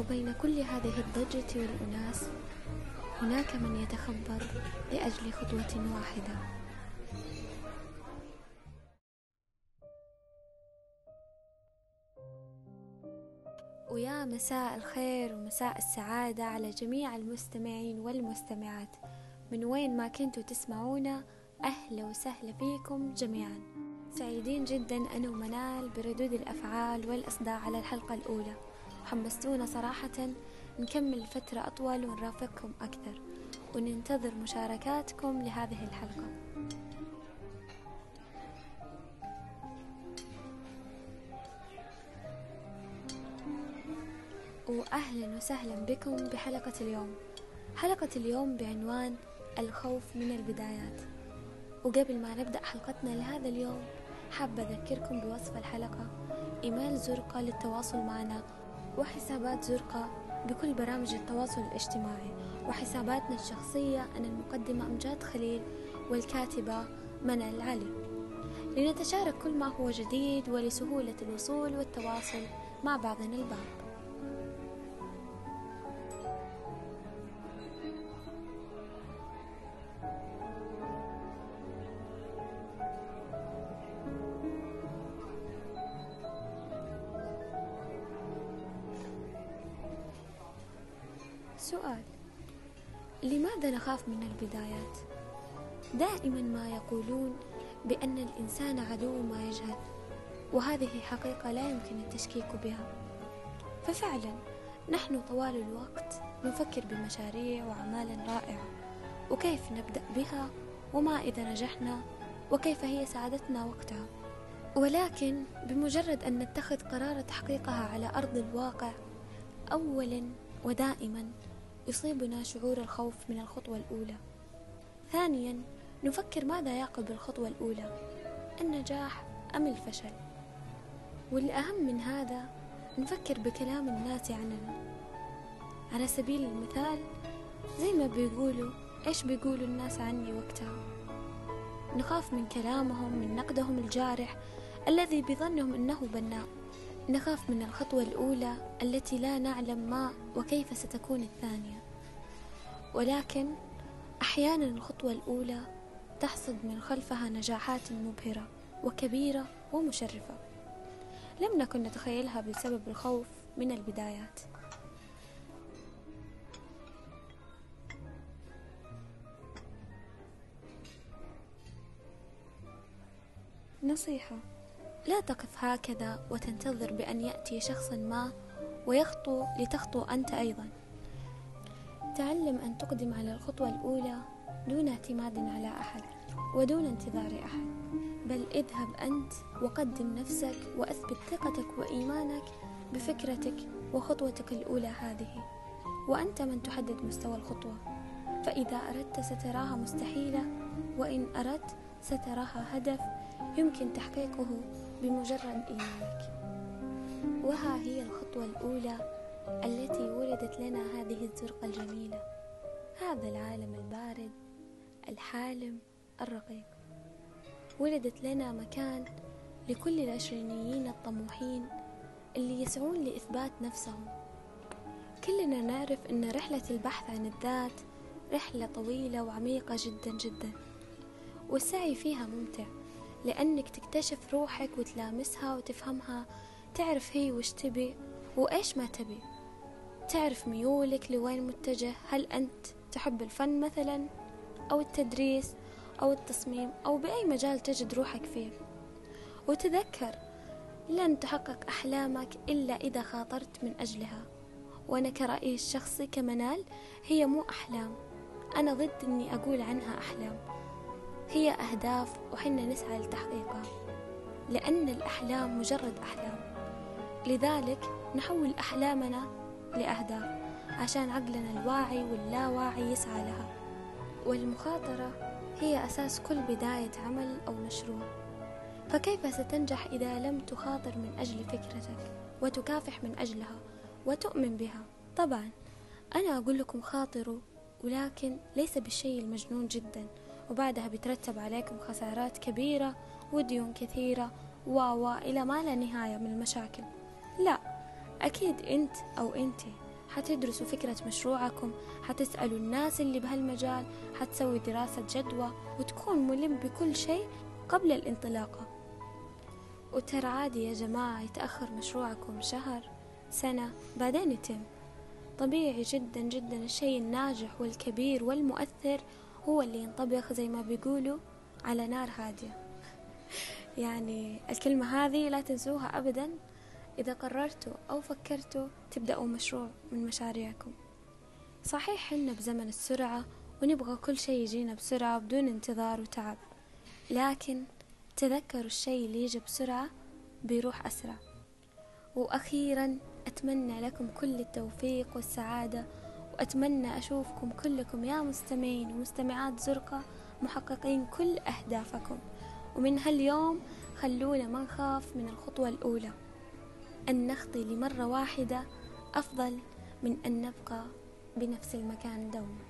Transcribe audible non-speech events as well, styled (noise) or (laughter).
وبين كل هذه الضجة والأناس هناك من يتخبط لأجل خطوة واحدة. ويا مساء الخير ومساء السعادة على جميع المستمعين والمستمعات. من وين ما كنتوا تسمعونا أهلا وسهلا فيكم جميعا. سعيدين جدا أنا ومنال بردود الأفعال والإصداء على الحلقة الأولى. حمستونا صراحة نكمل فترة أطول ونرافقكم أكثر وننتظر مشاركاتكم لهذه الحلقة. وأهلا وسهلا بكم بحلقة اليوم. حلقة اليوم بعنوان الخوف من البدايات. وقبل ما نبدأ حلقتنا لهذا اليوم حابة أذكركم بوصف الحلقة. إيميل زرقة للتواصل معنا وحسابات زرقة بكل برامج التواصل الاجتماعي وحساباتنا الشخصية أنا المقدمة أمجاد خليل والكاتبة منى العلي. لنتشارك كل ما هو جديد ولسهولة الوصول والتواصل مع بعضنا البعض. سؤال. لماذا نخاف من البدايات؟ دائما ما يقولون بأن الإنسان عدو ما يجهل وهذه حقيقة لا يمكن التشكيك بها. ففعلا نحن طوال الوقت نفكر بمشاريع واعمال رائعة وكيف نبدأ بها وما إذا نجحنا وكيف هي سعادتنا وقتها. ولكن بمجرد أن نتخذ قرار تحقيقها على أرض الواقع اولا ودائما يصيبنا شعور الخوف من الخطوة الأولى. ثانيا نفكر ماذا يعقب الخطوة الأولى النجاح أم الفشل؟ والأهم من هذا نفكر بكلام الناس عننا على سبيل المثال زي ما بيقولوا إيش بيقولوا الناس عني وقتها؟ نخاف من كلامهم من نقدهم الجارح الذي بظنهم أنه بناء. نخاف من الخطوة الأولى التي لا نعلم ما وكيف ستكون الثانية. ولكن أحيانا الخطوة الأولى تحصد من خلفها نجاحات مبهرة وكبيرة ومشرفة. لم نكن نتخيلها بسبب الخوف من البدايات. نصيحة لا تقف هكذا وتنتظر بأن يأتي شخص ما ويخطو لتخطو أنت أيضا. تعلم أن تقدم على الخطوة الأولى دون اعتماد على أحد ودون انتظار أحد بل اذهب أنت وقدم نفسك وأثبت ثقتك وإيمانك بفكرتك وخطوتك الأولى هذه وأنت من تحدد مستوى الخطوة. فإذا أردت ستراها مستحيلة وإن أردت ستراها هدف يمكن تحقيقه بمجرد إيمانك. وها هي الخطوة الأولى التي ولدت لنا هذه الزرقة الجميلة. هذا العالم البارد الحالم الرقيق. ولدت لنا مكان لكل العشرينيين الطموحين اللي يسعون لإثبات نفسهم. كلنا نعرف أن رحلة البحث عن الذات رحلة طويلة وعميقة جدا جدا. والسعي فيها ممتع لأنك تكتشف روحك وتلامسها وتفهمها تعرف هي وش تبي وإيش ما تبي. تعرف ميولك لوين متجه؟ هل أنت تحب الفن مثلا؟ أو التدريس؟ أو التصميم؟ أو بأي مجال تجد روحك فيه؟ وتذكر لن تحقق أحلامك إلا إذا خاطرت من أجلها. وأنا كرأيي الشخصي كمنال هي مو أحلام. أنا ضد أني أقول عنها أحلام. هي أهداف وحنا نسعى لتحقيقها. لأن الأحلام مجرد أحلام. لذلك نحول أحلامنا لأهداف عشان عقلنا الواعي واللاواعي يسعى لها. والمخاطرة هي أساس كل بداية عمل أو مشروع. فكيف ستنجح إذا لم تخاطر من أجل فكرتك وتكافح من أجلها وتؤمن بها؟ طبعا أنا أقول لكم خاطروا ولكن ليس بالشيء المجنون جدا. وبعدها بترتب عليكم خسارات كبيرة وديون كثيرة و إلى ما لا نهاية من المشاكل. لا أكيد أنت أو أنت حتدرسوا فكرة مشروعكم حتسألوا الناس اللي بهالمجال حتسوي دراسة جدوى وتكون ملم بكل شيء قبل الانطلاقة. وترى عادي يا جماعة يتأخر مشروعكم شهر سنة بعدين يتم. طبيعي جدا جدا الشيء الناجح والكبير والمؤثر هو اللي ينطبخ زي ما بيقولوا على نار هادية. (laughs) يعني الكلمة هذه لا تنسوها أبدا. إذا قررتوا أو فكرتوا تبدأوا مشروع من مشاريعكم. صحيح حنا بزمن السرعة ونبغى كل شيء يجينا بسرعة بدون انتظار وتعب لكن تذكروا الشيء اللي يجي بسرعة بيروح أسرع. وأخيرا أتمنى لكم كل التوفيق والسعادة وأتمنى أشوفكم كلكم يا مستمعين ومستمعات زرقة محققين كل أهدافكم. ومن هاليوم خلونا ما نخاف من الخطوة الأولى. أن نخطي لمرة واحدة أفضل من أن نبقى بنفس المكان دوما